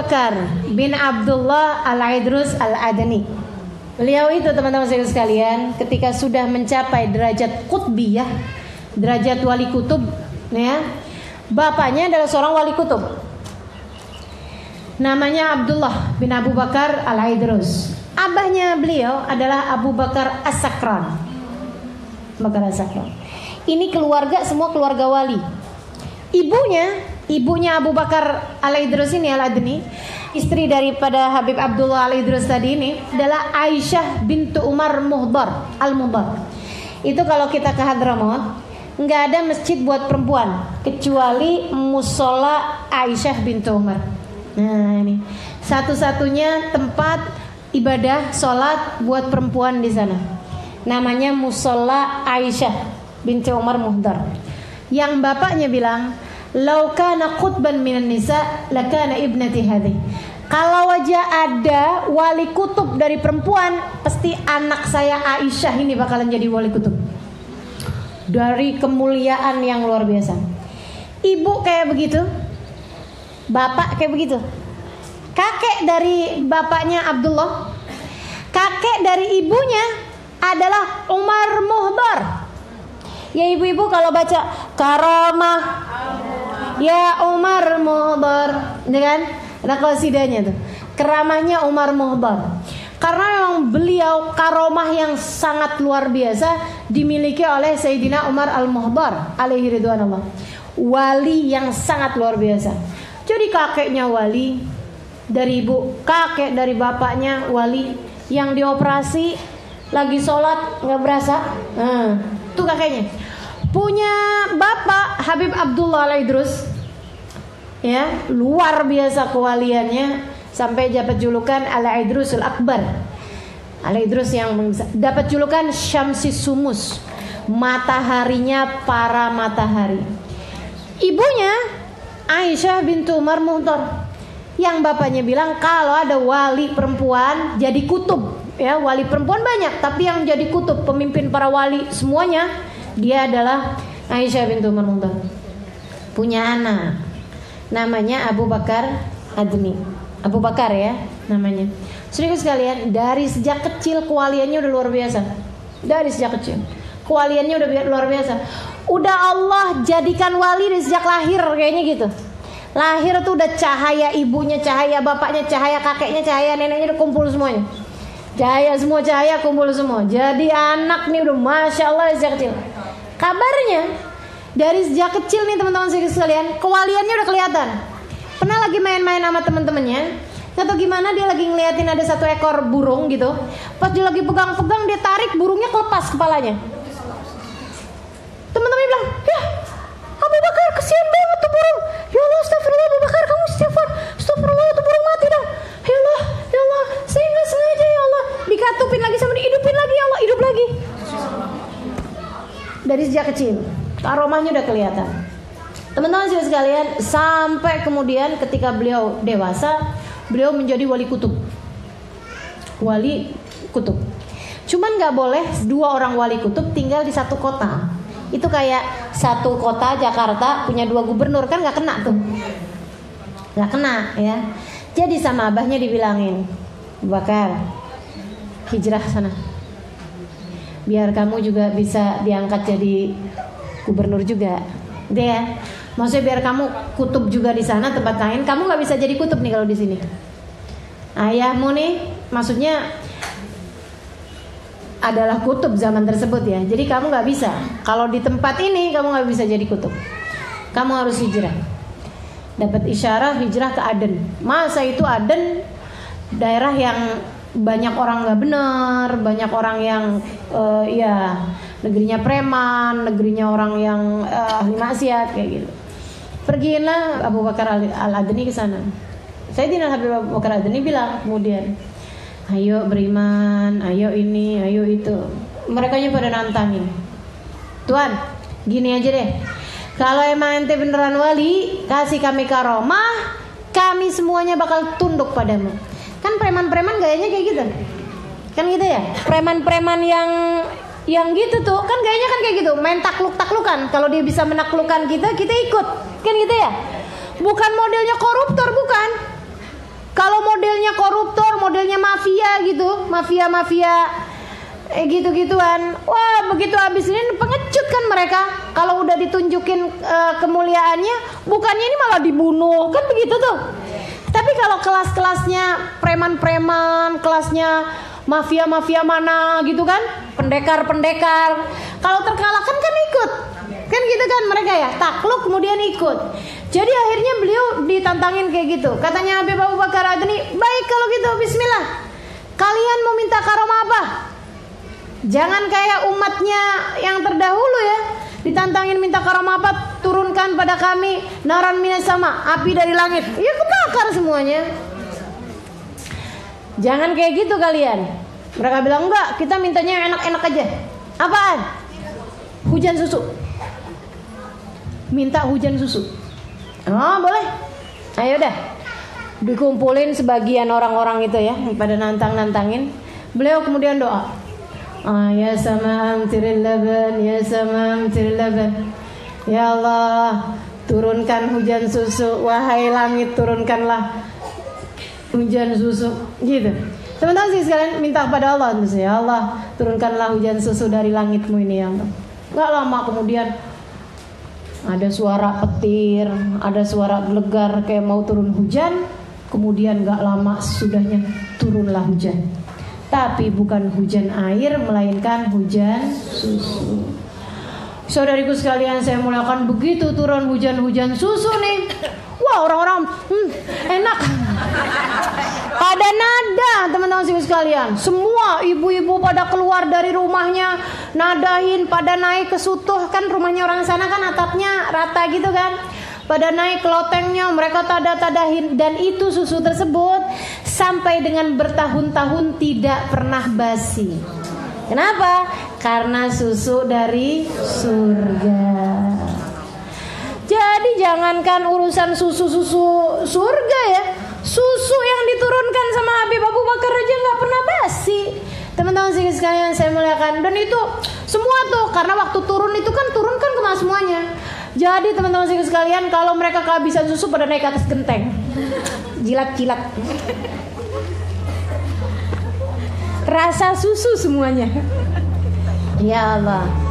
Bakar bin Abdullah Al-Idrus Al-Adani. Beliau itu teman-teman sekalian ketika sudah mencapai derajat kutbiyah, derajat wali kutub, ya. Bapaknya adalah seorang wali kutub. Namanya Abdullah bin Abu Bakar Al-Idrus. Abahnya beliau adalah Abu Bakar As-Sakran. Bakar As-Sakran. Ini keluarga semua keluarga wali. Ibunya, ibunya Abu Bakar Al-Idrus ini Al-Adni, istri daripada Habib Abdullah Al-Idrus tadi ini adalah Aisyah bintu Umar Muhdar Al-Muhdar. Itu kalau kita ke Hadramaut, nggak ada masjid buat perempuan kecuali musola Aisyah bintu Umar. Nah ini satu-satunya tempat ibadah sholat buat perempuan di sana. Namanya musola Aisyah binti Umar Muhdar. Yang bapaknya bilang, "Lau kana khutban minan nisa lakana ibnati hadhi." Kalau aja ada wali kutub dari perempuan, pasti anak saya Aisyah ini bakalan jadi wali kutub. Dari kemuliaan yang luar biasa. Ibu kayak begitu, bapak kayak begitu. Kakek dari bapaknya Abdullah, kakek dari ibunya adalah Umar Muhdar. Ya ibu-ibu kalau baca karamah Ya Umar Muhdar ya kan? Ada qasidanya tuh. Keramahnya Umar Muhdar Karena memang beliau karomah yang sangat luar biasa Dimiliki oleh Sayyidina Umar Al-Muhdar Alaihi ridwanullah. Wali yang sangat luar biasa. Jadi kakeknya wali Dari ibu Kakek dari bapaknya wali Yang dioperasi Lagi sholat nggak berasa. Nah, Itu kakeknya. Punya bapak Habib Abdullah Al-Idrus Ya luar biasa kewaliannya Sampai dapat julukan Al-Idrusul Akbar. Al-Idrus yang dapat julukan Syamsi Sumus. Mataharinya para matahari. Ibunya Aisyah bintu Umar Muhtar. Yang bapaknya bilang kalau ada wali perempuan jadi kutub. Ya wali perempuan banyak tapi yang jadi kutub pemimpin para wali semuanya dia adalah Aisyah bintu Umar Muhtar. Punya anak namanya Abu Bakar Adni Abu Bakar ya namanya Serius sekalian dari sejak kecil kewaliannya udah luar biasa dari sejak kecil kewaliannya udah luar biasa udah Allah jadikan wali dari sejak lahir kayaknya gitu Lahir tuh udah cahaya ibunya, cahaya bapaknya, cahaya kakeknya, cahaya neneknya udah kumpul semuanya. Cahaya semua cahaya kumpul semua. Jadi anak nih udah masya Allah sejak kecil. Kabarnya dari sejak kecil nih teman-teman sekalian, kewaliannya udah kelihatan. Pernah lagi main-main sama teman-temannya, atau gimana dia lagi ngeliatin ada satu ekor burung gitu. Pas dia lagi pegang-pegang dia tarik burungnya kelepas kepalanya. Teman-teman bilang, ya Abu Bakar kesian banget tuh burung. Ya Allah, astagfirullah Abu Bakar kamu istighfar. Astagfirullah tuh burung mati dong. Ya Allah, ya Allah, saya nggak sengaja ya Allah. Dikatupin lagi sama dihidupin lagi ya Allah, hidup lagi. Dari sejak kecil, aromanya udah kelihatan. Teman-teman sekalian, sampai kemudian ketika beliau dewasa, beliau menjadi wali kutub. Wali kutub. Cuman nggak boleh dua orang wali kutub tinggal di satu kota itu kayak satu kota Jakarta punya dua gubernur kan nggak kena tuh nggak kena ya jadi sama abahnya dibilangin bakar hijrah sana biar kamu juga bisa diangkat jadi gubernur juga deh ya maksudnya biar kamu kutub juga di sana tempat lain kamu nggak bisa jadi kutub nih kalau di sini ayahmu nih maksudnya adalah kutub zaman tersebut ya. Jadi kamu nggak bisa. Kalau di tempat ini kamu nggak bisa jadi kutub. Kamu harus hijrah. Dapat isyarat hijrah ke Aden. Masa itu Aden daerah yang banyak orang nggak benar, banyak orang yang uh, ya negerinya preman, negerinya orang yang uh, ahli maksiat kayak gitu. Pergilah Abu Bakar Al Adni ke sana. Saya tidak Habib Abu Bakar Adni bilang kemudian, ayo beriman, ayo ini, ayo itu. Mereka pada nantangin. Tuan, gini aja deh. Kalau emang ente beneran wali, kasih kami karomah, kami semuanya bakal tunduk padamu. Kan preman-preman gayanya kayak gitu. Kan gitu ya? Preman-preman yang yang gitu tuh kan gayanya kan kayak gitu main takluk taklukan kalau dia bisa menaklukkan kita kita ikut kan gitu ya bukan modelnya koruptor bukan Kalau modelnya koruptor, modelnya mafia gitu, mafia-mafia eh gitu-gituan. Wah, begitu habis ini pengecut kan mereka. Kalau udah ditunjukin uh, kemuliaannya, bukannya ini malah dibunuh. Kan begitu tuh. Tapi kalau kelas-kelasnya preman-preman, kelasnya mafia-mafia mana gitu kan, pendekar-pendekar. Kalau terkalahkan kan ikut. Kan gitu kan mereka ya, takluk kemudian ikut. Jadi akhirnya beliau ditantangin kayak gitu. Katanya Habib Abu Bakar Adni, baik kalau gitu bismillah. Kalian mau minta karomah apa? Jangan kayak umatnya yang terdahulu ya. Ditantangin minta karomah apa? Turunkan pada kami naran minas sama, api dari langit. Ya kebakar semuanya. Jangan kayak gitu kalian. Mereka bilang enggak, kita mintanya enak-enak aja. Apaan? Hujan susu. Minta hujan susu. Oh boleh. Ayo dah. Dikumpulin sebagian orang-orang itu ya pada nantang-nantangin. Beliau kemudian doa. Ah, ya sama amtiril laban, ya sama amtiril laban. Ya Allah, turunkan hujan susu. Wahai langit, turunkanlah hujan susu. Gitu. Teman-teman sih sekalian minta kepada Allah, ya Allah, turunkanlah hujan susu dari langitmu ini ya. Gak lama kemudian ada suara petir, ada suara gelegar kayak mau turun hujan. Kemudian gak lama sudahnya turunlah hujan. Tapi bukan hujan air, melainkan hujan susu. Saudariku sekalian, saya mulakan begitu turun hujan-hujan susu nih. Wah orang-orang hmm, enak. Teman-teman sekalian. Semua ibu-ibu pada keluar dari rumahnya nadahin pada naik ke sutuh kan rumahnya orang sana kan atapnya rata gitu kan pada naik lotengnya mereka tada-tadahin dan itu susu tersebut sampai dengan bertahun-tahun tidak pernah basi. Kenapa? Karena susu dari surga. Jadi jangankan urusan susu-susu surga ya, susu yang diturunkan sama Habib Abu Bakar aja nggak pernah basi. Teman-teman sekalian saya muliakan dan itu semua tuh karena waktu turun itu kan turun kan kena semuanya. Jadi teman-teman sekalian kalau mereka kehabisan susu pada naik ke atas genteng. Jilat-jilat. Rasa susu semuanya. Ya Allah.